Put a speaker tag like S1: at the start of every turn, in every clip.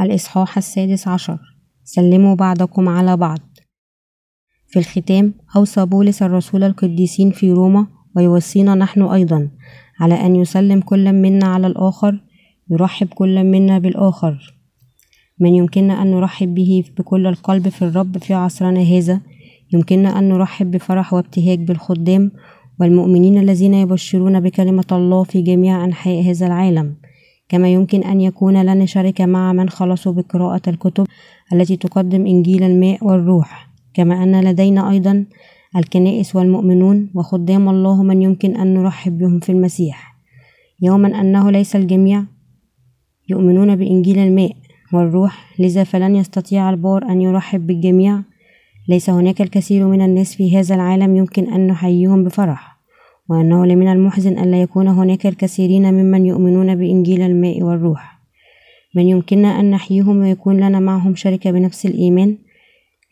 S1: الإصحاح السادس عشر. سلموا بعضكم على بعض. في الختام أوصى بولس الرسول القديسين في روما ويوصينا نحن أيضا على أن يسلم كل منا على الآخر يرحب كل منا بالآخر. من يمكننا أن نرحب به بكل القلب في الرب في عصرنا هذا؟ يمكننا أن نرحب بفرح وابتهاج بالخدام والمؤمنين الذين يبشرون بكلمة الله في جميع أنحاء هذا العالم. كما يمكن أن يكون لنا شركة مع من خلصوا بقراءة الكتب التي تقدم إنجيل الماء والروح كما أن لدينا أيضا الكنائس والمؤمنون وخدام الله من يمكن أن نرحب بهم في المسيح. يوما أنه ليس الجميع يؤمنون بإنجيل الماء والروح لذا فلن يستطيع البار أن يرحب بالجميع. ليس هناك الكثير من الناس في هذا العالم يمكن أن نحييهم بفرح. وأنه لمن المحزن ألا يكون هناك الكثيرين ممن يؤمنون بإنجيل الماء والروح. من يمكننا أن نحييهم ويكون لنا معهم شركة بنفس الإيمان؟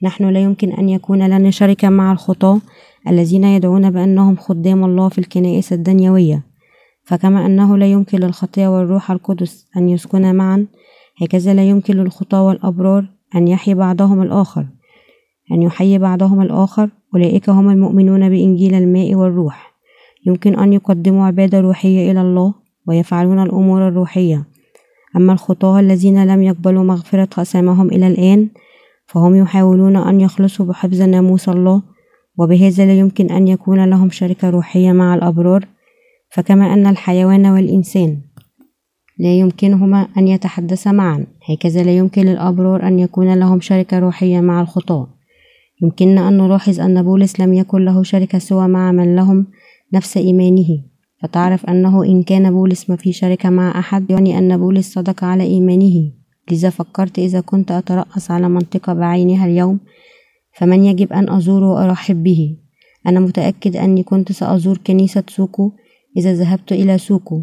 S1: نحن لا يمكن أن يكون لنا شركة مع الخطاة الذين يدعون بأنهم خدام الله في الكنائس الدنيوية. فكما أنه لا يمكن للخطية والروح القدس أن يسكنا معا هكذا لا يمكن للخطاة والأبرار أن يحيي بعضهم الآخر. أن يحيي بعضهم الآخر أولئك هم المؤمنون بإنجيل الماء والروح. يمكن أن يقدموا عبادة روحية إلى الله ويفعلون الأمور الروحية. أما الخطاة الذين لم يقبلوا مغفرة خصامهم إلى الآن فهم يحاولون أن يخلصوا بحفظ ناموس الله وبهذا لا يمكن أن يكون لهم شركة روحية مع الأبرار فكما أن الحيوان والإنسان لا يمكنهما أن يتحدثا معا. هكذا لا يمكن للأبرار أن يكون لهم شركة روحية مع الخطاة. يمكننا أن نلاحظ أن بولس لم يكن له شركة سوى مع من لهم نفس إيمانه. فتعرف أنه إن كان بولس ما في شركة مع أحد يعني أن بولس صدق على إيمانه. لذا فكرت إذا كنت أترأس على منطقة بعينها اليوم فمن يجب أن أزوره وأرحب به. أنا متأكد أني كنت سأزور كنيسة سوكو إذا ذهبت إلى سوكو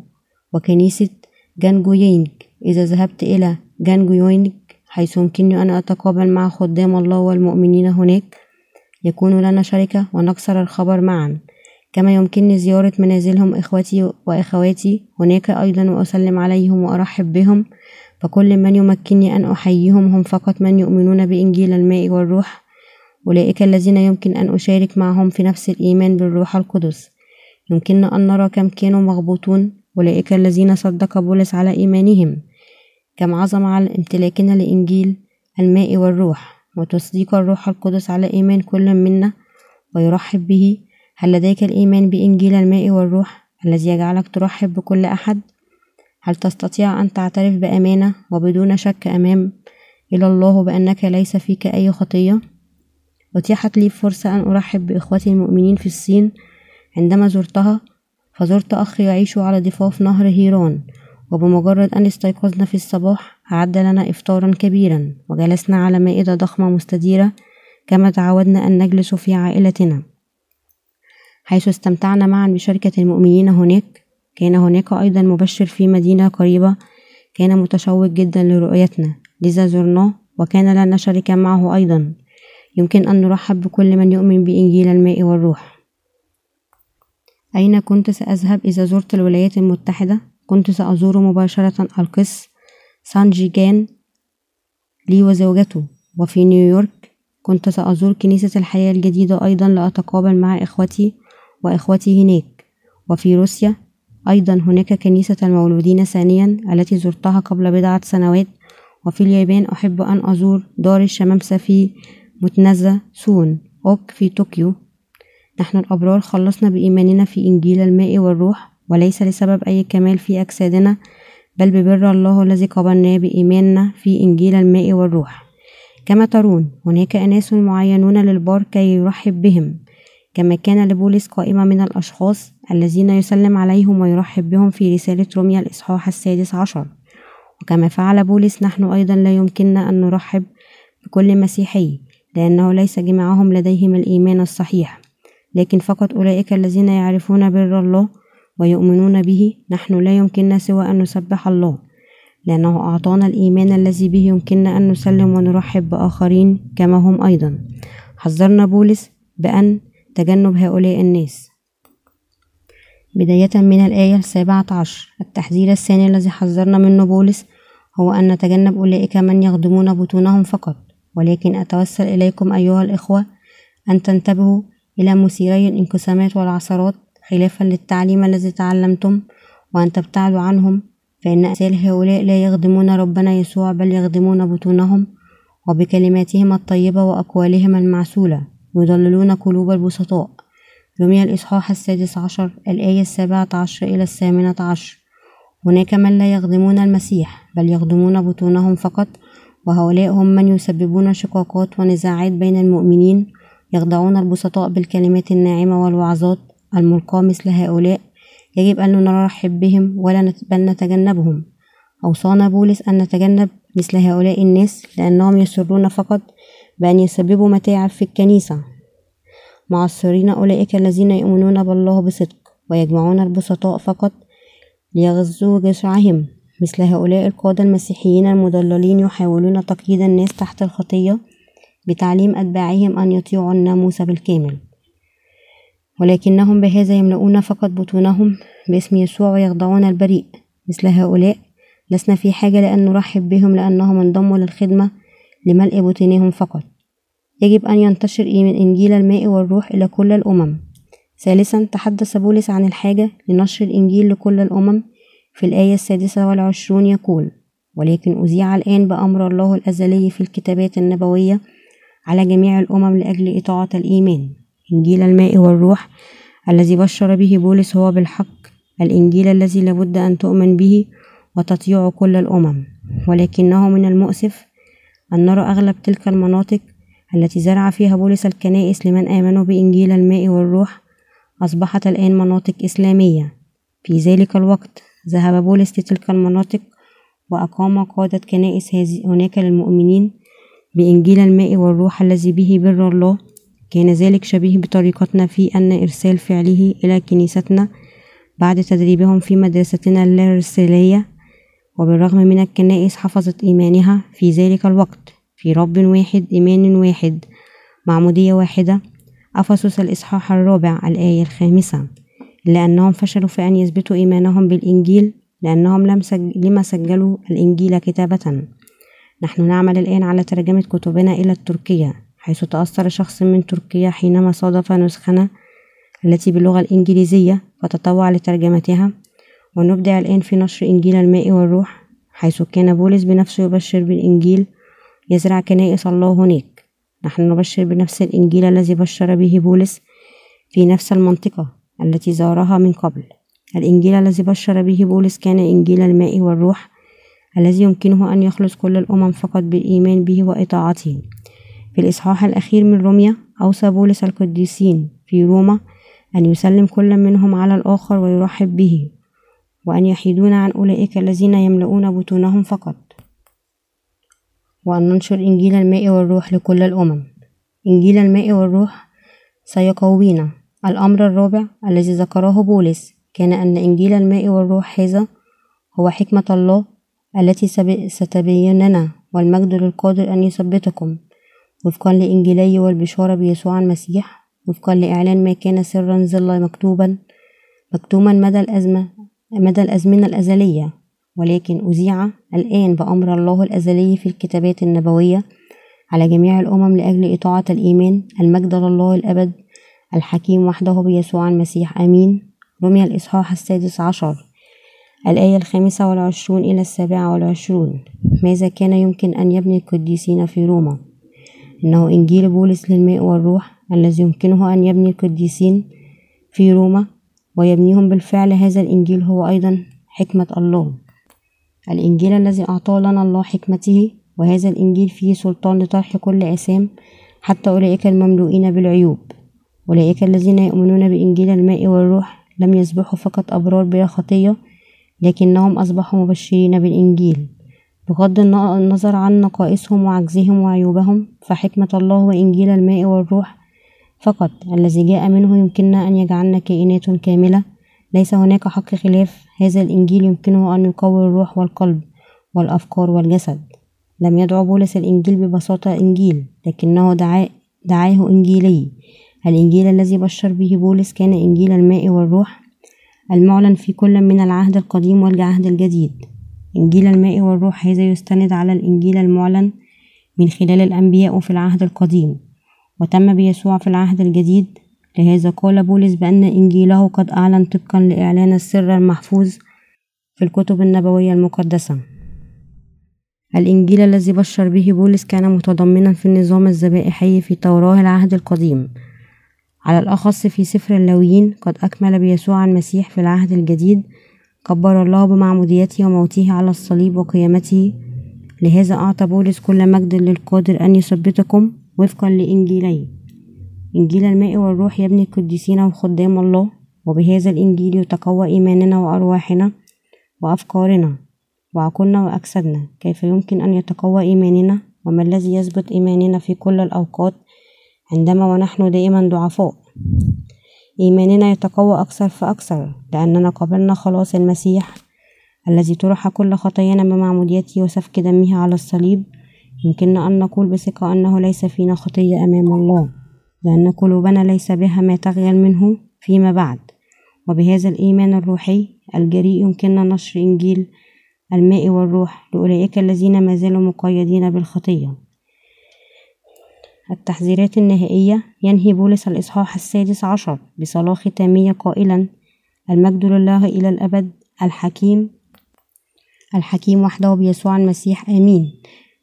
S1: وكنيسة جانجويينج إذا ذهبت إلى جانجويينج حيث يمكنني أن أتقابل مع خدام الله والمؤمنين هناك. يكون لنا شركة ونكسر الخبر معا. كما يمكنني زيارة منازلهم إخوتي وأخواتي هناك أيضا وأسلم عليهم وأرحب بهم. فكل من يمكنني أن أحييهم هم فقط من يؤمنون بإنجيل الماء والروح. أولئك الذين يمكن أن أشارك معهم في نفس الإيمان بالروح القدس. يمكننا أن نرى كم كانوا مغبوطون. أولئك الذين صدق بولس على إيمانهم. كم عظم على امتلاكنا لإنجيل الماء والروح. وتصديق الروح القدس على إيمان كل منا. ويرحب به هل لديك الإيمان بإنجيل الماء والروح الذي يجعلك ترحب بكل أحد؟ هل تستطيع أن تعترف بأمانة وبدون شك أمام إلى الله بأنك ليس فيك أي خطية؟ أتيحت لي فرصة أن أرحب بإخوتي المؤمنين في الصين عندما زرتها فزرت أخ يعيش على ضفاف نهر هيران وبمجرد أن استيقظنا في الصباح أعد لنا إفطارا كبيرا وجلسنا على مائدة ضخمة مستديرة كما تعودنا أن نجلس في عائلتنا حيث استمتعنا معا بشركة المؤمنين هناك. كان هناك أيضا مبشر في مدينة قريبة. كان متشوق جدا لرؤيتنا. لذا زرناه وكان لنا شركة معه أيضا. يمكن أن نرحب بكل من يؤمن بإنجيل الماء والروح. أين كنت سأذهب إذا زرت الولايات المتحدة؟ كنت سأزور مباشرة القس سانجيجان لي وزوجته. وفي نيويورك كنت سأزور كنيسة الحياة الجديدة أيضا. لأتقابل مع إخوتي. وإخوتي هناك. وفي روسيا أيضا هناك كنيسة المولودين ثانيا التي زرتها قبل بضعة سنوات. وفي اليابان أحب أن أزور دار الشمامسة في متنزه سون أوك في طوكيو. نحن الأبرار خلصنا بإيماننا في إنجيل الماء والروح وليس لسبب أي كمال في أجسادنا بل ببر الله الذي قبلناه بإيماننا في إنجيل الماء والروح. كما ترون هناك أناس معينون للبار كي يرحب بهم. كما كان لبولس قائمة من الأشخاص الذين يسلم عليهم ويرحب بهم في رسالة روميا الإصحاح السادس عشر. وكما فعل بولس نحن أيضا لا يمكننا أن نرحب بكل مسيحي لأنه ليس جميعهم لديهم الإيمان الصحيح. لكن فقط أولئك الذين يعرفون بر الله ويؤمنون به نحن لا يمكننا سوى أن نسبح الله لأنه أعطانا الإيمان الذي به يمكننا أن نسلم ونرحب بآخرين كما هم أيضا. حذرنا بولس بأن تجنب هؤلاء الناس. بداية من الآية السابعة عشر التحذير الثاني الذي حذرنا منه بولس هو أن نتجنب أولئك من يخدمون بطونهم فقط. ولكن أتوسل إليكم أيها الإخوة أن تنتبهوا إلى مثيري الانقسامات والعثرات خلافا للتعليم الذي تعلمتم وأن تبتعدوا عنهم فإن أمثال هؤلاء لا يخدمون ربنا يسوع بل يخدمون بطونهم وبكلماتهم الطيبة وأقوالهم المعسولة. يضللون قلوب البسطاء. رمي الإصحاح السادس عشر الآية السابعة عشر إلى الثامنة عشر. هناك من لا يخدمون المسيح بل يخدمون بطونهم فقط وهؤلاء هم من يسببون شقاقات ونزاعات بين المؤمنين يخدعون البسطاء بالكلمات الناعمة والوعظات الملقاة مثل هؤلاء. يجب أن نرحب بهم ولا بل نتجنبهم. أوصانا بولس أن نتجنب مثل هؤلاء الناس لأنهم يسرون فقط بأن يسببوا متاعب في الكنيسة. معصرين أولئك الذين يؤمنون بالله بصدق ويجمعون البسطاء فقط ليغزوا جشعهم مثل هؤلاء القادة المسيحيين المضللين يحاولون تقييد الناس تحت الخطية بتعليم أتباعهم أن يطيعوا الناموس بالكامل. ولكنهم بهذا يملؤون فقط بطونهم باسم يسوع ويخضعون البريء. مثل هؤلاء لسنا في حاجة لأن نرحب بهم لأنهم انضموا للخدمة لملء بطونهم فقط. يجب أن ينتشر من إنجيل الماء والروح إلى كل الأمم. ثالثا تحدث بولس عن الحاجة لنشر الإنجيل لكل الأمم. في الآية السادسة والعشرون يقول ولكن أذيع الآن بأمر الله الأزلي في الكتابات النبوية على جميع الأمم لأجل إطاعة الإيمان. إنجيل الماء والروح الذي بشر به بولس هو بالحق الإنجيل الذي لابد أن تؤمن به وتطيع كل الأمم. ولكنه من المؤسف أن نرى أغلب تلك المناطق التي زرع فيها بولس الكنائس لمن آمنوا بإنجيل الماء والروح أصبحت الآن مناطق إسلامية. في ذلك الوقت ذهب بولس لتلك المناطق وأقام قادة كنائس هناك للمؤمنين بإنجيل الماء والروح الذي به بر الله. كان ذلك شبيه بطريقتنا في أن إرسال فعله إلى كنيستنا بعد تدريبهم في مدرستنا اللارسالية وبالرغم من الكنائس حفظت إيمانها في ذلك الوقت في رب واحد إيمان واحد معمودية واحدة أفسس الإصحاح الرابع الآية الخامسة. لأنهم فشلوا في أن يثبتوا إيمانهم بالإنجيل لأنهم لم سج... لما سجلوا الإنجيل كتابة. نحن نعمل الآن على ترجمة كتبنا إلى التركية حيث تأثر شخص من تركيا حينما صادف نسخنا التي باللغة الإنجليزية فتطوع لترجمتها. ونبدع الآن في نشر إنجيل الماء والروح حيث كان بولس بنفسه يبشر بالإنجيل يزرع كنائس الله هناك. نحن نبشر بنفس الإنجيل الذي بشر به بولس في نفس المنطقة التي زارها من قبل. الإنجيل الذي بشر به بولس كان إنجيل الماء والروح الذي يمكنه أن يخلص كل الأمم فقط بالإيمان به وإطاعته. في الإصحاح الأخير من روميا أوصى بولس القديسين في روما أن يسلم كل منهم على الآخر ويرحب به. وأن يحيدون عن أولئك الذين يملؤون بطونهم فقط. وأن ننشر إنجيل الماء والروح لكل الأمم. إنجيل الماء والروح سيقوينا. الأمر الرابع الذي ذكره بولس كان أن إنجيل الماء والروح هذا هو حكمة الله التي ستبيننا. والمجد للقادر أن يثبتكم. وفقا لإنجيلي والبشارة بيسوع المسيح. وفقا لإعلان ما كان سرا ظل مكتوبا مكتوما مدى الأزمة. مدى الأزمنة الأزلية ولكن أذيع الآن بأمر الله الأزلي في الكتابات النبوية على جميع الأمم لأجل إطاعة الإيمان المجد لله الأبد الحكيم وحده بيسوع المسيح آمين. رمي الإصحاح السادس عشر الآية الخامسة والعشرون إلى السابعة والعشرون. ماذا كان يمكن أن يبني القديسين في روما؟ إنه إنجيل بولس للماء والروح الذي يمكنه أن يبني القديسين في روما. ويبنيهم بالفعل هذا الإنجيل هو أيضا حكمة الله. الإنجيل الذي أعطاه لنا الله حكمته وهذا الإنجيل فيه سلطان لطرح كل عسام حتى أولئك المملوئين بالعيوب. أولئك الذين يؤمنون بإنجيل الماء والروح لم يصبحوا فقط أبرار بلا خطية لكنهم أصبحوا مبشرين بالإنجيل. بغض النظر عن نقائصهم وعجزهم وعيوبهم فحكمة الله وإنجيل الماء والروح فقط الذي جاء منه يمكننا أن يجعلنا كائنات كاملة. ليس هناك حق خلاف هذا الإنجيل يمكنه أن يقوي الروح والقلب والأفكار والجسد. لم يدعو بولس الإنجيل ببساطة إنجيل لكنه دعاه, دعاه إنجيلي. الإنجيل الذي بشر به بولس كان إنجيل الماء والروح المعلن في كل من العهد القديم والعهد الجديد. إنجيل الماء والروح هذا يستند على الإنجيل المعلن من خلال الأنبياء في العهد القديم. وتم بيسوع في العهد الجديد. لهذا قال بولس بأن إنجيله قد أعلن طبقا لإعلان السر المحفوظ في الكتب النبوية المقدسة. الإنجيل الذي بشر به بولس كان متضمنا في النظام الذبائحي في توراة العهد القديم. على الأخص في سفر اللاويين قد أكمل بيسوع المسيح في العهد الجديد. كبر الله بمعموديته وموته على الصليب وقيامته. لهذا أعطى بولس كل مجد للقادر أن يثبتكم. وفقا لإنجيلي إنجيل الماء والروح يبني القديسين وخدام الله وبهذا الإنجيل يتقوى إيماننا وأرواحنا وأفكارنا وعقولنا وأجسادنا كيف يمكن أن يتقوى إيماننا؟ وما الذي يثبت إيماننا في كل الأوقات عندما ونحن دائما ضعفاء؟ إيماننا يتقوى أكثر فأكثر لأننا قبلنا خلاص المسيح الذي طرح كل خطايانا بمعموديته وسفك دمه على الصليب يمكننا أن نقول بثقة أنه ليس فينا خطية أمام الله لأن قلوبنا ليس بها ما تغيل منه فيما بعد. وبهذا الإيمان الروحي الجريء يمكننا نشر إنجيل الماء والروح لأولئك الذين ما زالوا مقيدين بالخطية. التحذيرات النهائية ينهي بولس الإصحاح السادس عشر بصلاة ختامية قائلا المجد لله إلى الأبد الحكيم الحكيم وحده بيسوع المسيح آمين.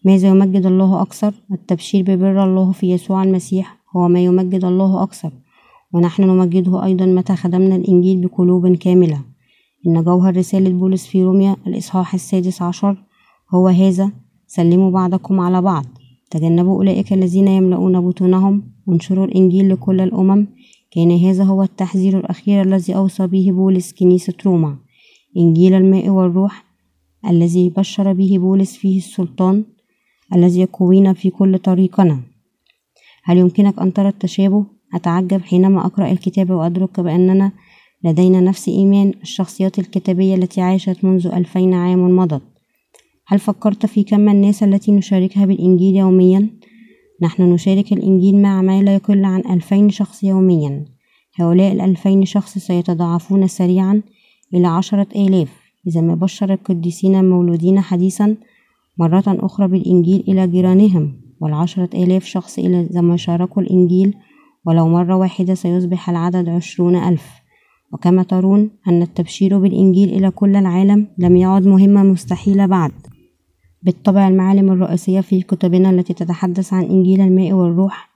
S1: ماذا يمجد الله أكثر؟ التبشير ببر الله في يسوع المسيح هو ما يمجد الله أكثر. ونحن نمجده أيضا متى خدمنا الإنجيل بقلوب كاملة. إن جوهر رسالة بولس في روميا الإصحاح السادس عشر هو هذا سلموا بعضكم على بعض. تجنبوا أولئك الذين يملؤون بطونهم. وانشروا الإنجيل لكل الأمم. كان هذا هو التحذير الأخير الذي أوصى به بولس كنيسة روما. إنجيل الماء والروح الذي بشر به بولس فيه السلطان. الذي يقوينا في كل طريقنا هل يمكنك أن ترى التشابه؟ أتعجب حينما أقرأ الكتاب وأدرك بأننا لدينا نفس إيمان الشخصيات الكتابية التي عاشت منذ ألفين عام مضت هل فكرت في كم الناس التي نشاركها بالإنجيل يوميا؟ نحن نشارك الإنجيل مع ما لا يقل عن ألفين شخص يوميا هؤلاء الألفين شخص سيتضاعفون سريعا إلى عشرة آلاف إذا ما بشر القديسين المولودين حديثا مرة أخرى بالإنجيل إلى جيرانهم والعشرة آلاف شخص إذا ما شاركوا الإنجيل ولو مرة واحدة سيصبح العدد عشرون ألف. وكما ترون أن التبشير بالإنجيل إلى كل العالم لم يعد مهمة مستحيلة بعد. بالطبع المعالم الرئيسية في كتبنا التي تتحدث عن إنجيل الماء والروح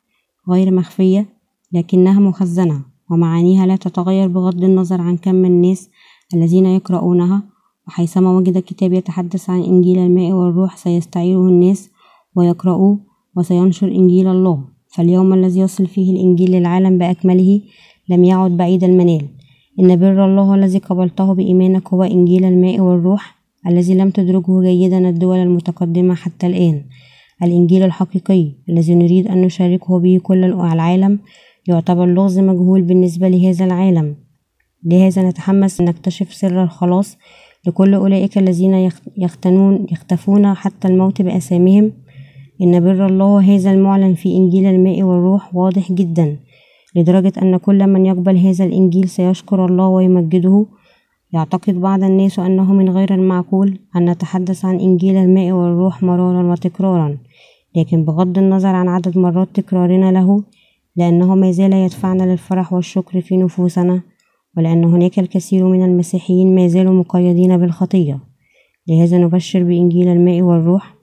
S1: غير مخفية لكنها مخزنة ومعانيها لا تتغير بغض النظر عن كم الناس الذين يقرؤونها وحيثما وجد كتاب يتحدث عن إنجيل الماء والروح سيستعيره الناس ويقرؤوه وسينشر إنجيل الله. فاليوم الذي يصل فيه الإنجيل للعالم بأكمله لم يعد بعيد المنال. إن بر الله الذي قبلته بإيمانك هو إنجيل الماء والروح الذي لم تدركه جيدا الدول المتقدمة حتى الآن. الإنجيل الحقيقي الذي نريد أن نشاركه به كل العالم يعتبر لغز مجهول بالنسبة لهذا العالم. لهذا نتحمس نكتشف سر الخلاص لكل أولئك الذين يختنون يختفون حتى الموت بأسامهم. إن بر الله هذا المعلن في إنجيل الماء والروح واضح جدا لدرجة أن كل من يقبل هذا الإنجيل سيشكر الله ويمجده. يعتقد بعض الناس أنه من غير المعقول أن نتحدث عن إنجيل الماء والروح مرارا وتكرارا لكن بغض النظر عن عدد مرات تكرارنا له لأنه ما زال يدفعنا للفرح والشكر في نفوسنا. ولأن هناك الكثير من المسيحيين ما زالوا مقيدين بالخطية. لهذا نبشر بإنجيل الماء والروح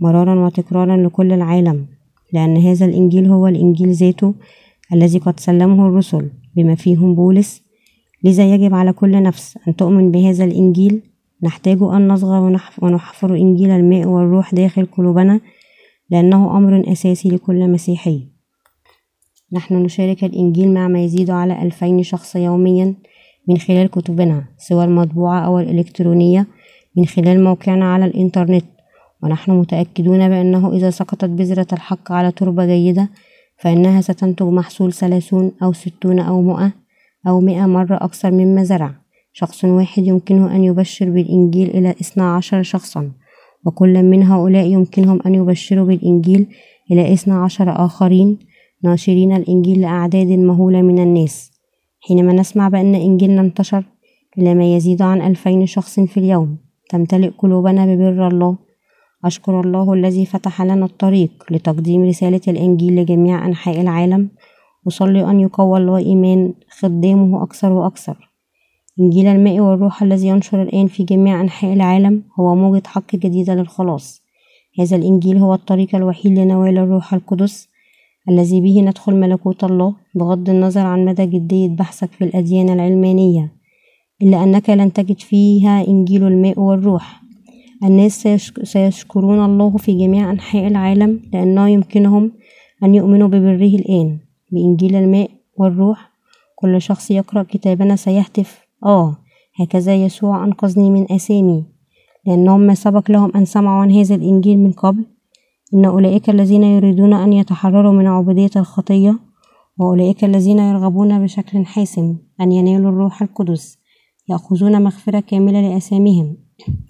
S1: مرارا وتكرارا لكل العالم لأن هذا الإنجيل هو الإنجيل ذاته الذي قد سلمه الرسل بما فيهم بولس. لذا يجب على كل نفس أن تؤمن بهذا الإنجيل. نحتاج أن نصغى ونحفر إنجيل الماء والروح داخل قلوبنا لأنه أمر أساسي لكل مسيحي. نحن نشارك الإنجيل مع ما يزيد على ألفين شخص يوميا من خلال كتبنا سواء المطبوعة أو الإلكترونية من خلال موقعنا على الإنترنت. ونحن متأكدون بأنه إذا سقطت بذرة الحق على تربة جيدة فإنها ستنتج محصول ثلاثون أو ستون أو مئة أو مئة مرة أكثر مما زرع. شخص واحد يمكنه أن يبشر بالإنجيل إلى اثنا عشر شخصا وكل من هؤلاء يمكنهم أن يبشروا بالإنجيل إلى اثنا عشر آخرين. ناشرين الإنجيل لأعداد مهولة من الناس. حينما نسمع بأن إنجيلنا انتشر إلى ما يزيد عن ألفين شخص في اليوم تمتلئ قلوبنا ببر الله. أشكر الله الذي فتح لنا الطريق لتقديم رسالة الإنجيل لجميع أنحاء العالم. أصلي أن يقوى الله إيمان خدامه أكثر وأكثر. إنجيل الماء والروح الذي ينشر الآن في جميع أنحاء العالم هو موجة حق جديدة للخلاص. هذا الإنجيل هو الطريق الوحيد لنوال الروح القدس. الذي به ندخل ملكوت الله بغض النظر عن مدى جدية بحثك في الأديان العلمانية إلا أنك لن تجد فيها إنجيل الماء والروح. الناس سيشكرون الله في جميع أنحاء العالم لأنه يمكنهم أن يؤمنوا ببره الآن بإنجيل الماء والروح. كل شخص يقرأ كتابنا سيهتف. آه هكذا يسوع أنقذني من آثامي لأنهم ما سبق لهم أن سمعوا عن هذا الإنجيل من قبل. إن أولئك الذين يريدون أن يتحرروا من عبودية الخطية وأولئك الذين يرغبون بشكل حاسم أن ينالوا الروح القدس يأخذون مغفرة كاملة لأثامهم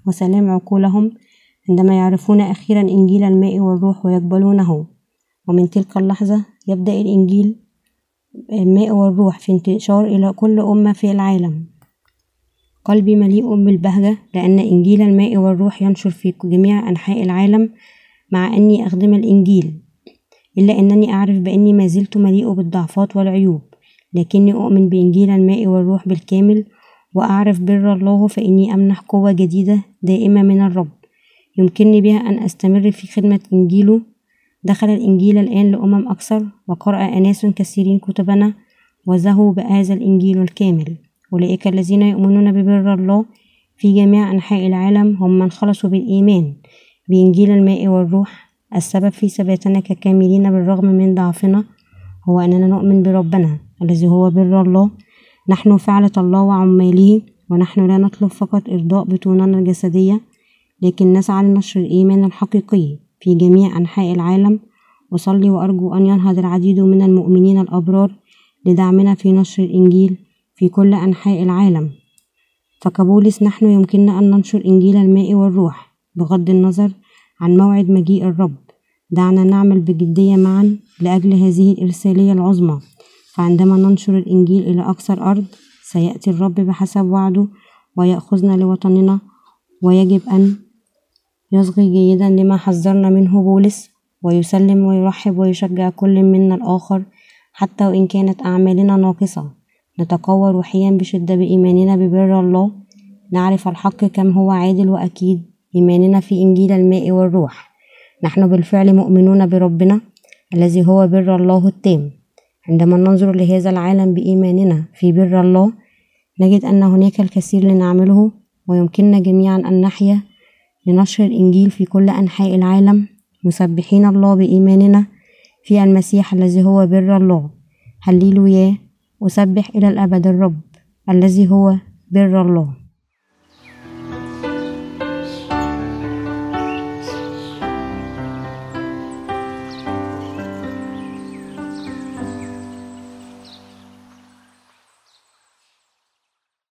S1: وسلام عقولهم عندما يعرفون أخيرا إنجيل الماء والروح ويقبلونه. ومن تلك اللحظة يبدأ الإنجيل الماء والروح في انتشار إلى كل أمة في العالم. قلبي مليء بالبهجة لأن إنجيل الماء والروح ينشر في جميع أنحاء العالم مع أني أخدم الإنجيل إلا أنني أعرف بأني ما زلت مليء بالضعفات والعيوب لكني أؤمن بإنجيل الماء والروح بالكامل وأعرف بر الله فإني أمنح قوة جديدة دائمة من الرب. يمكنني بها أن أستمر في خدمة إنجيله. دخل الإنجيل الآن لأمم أكثر وقرأ أناس كثيرين كتبنا وزهوا بهذا الإنجيل الكامل. أولئك الذين يؤمنون ببر الله في جميع أنحاء العالم هم من خلصوا بالإيمان. بإنجيل الماء والروح. السبب في ثباتنا ككاملين بالرغم من ضعفنا هو أننا نؤمن بربنا الذي هو بر الله. نحن فعلة الله وعماله ونحن لا نطلب فقط إرضاء بطوننا الجسدية لكن نسعى لنشر الإيمان الحقيقي في جميع أنحاء العالم. أصلي وأرجو أن ينهض العديد من المؤمنين الأبرار لدعمنا في نشر الإنجيل في كل أنحاء العالم. فكبولس نحن يمكننا أن ننشر إنجيل الماء والروح. بغض النظر عن موعد مجيء الرب. دعنا نعمل بجدية معا لأجل هذه الإرسالية العظمى. فعندما ننشر الإنجيل إلى أقصى الأرض سيأتي الرب بحسب وعده ويأخذنا لوطننا ويجب أن يصغي جيدا لما حذرنا منه بولس ويسلم ويرحب ويشجع كل منا الآخر حتى وإن كانت أعمالنا ناقصة. نتقوى روحيا بشدة بإيماننا ببر الله. نعرف الحق كم هو عادل وأكيد. إيماننا في إنجيل الماء والروح. نحن بالفعل مؤمنون بربنا الذي هو بر الله التام. عندما ننظر لهذا العالم بإيماننا في بر الله نجد أن هناك الكثير لنعمله ويمكننا جميعا أن نحيا لنشر الإنجيل في كل أنحاء العالم مسبحين الله بإيماننا في المسيح الذي هو بر الله. هللويا. أسبح إلى الأبد الرب الذي هو بر الله.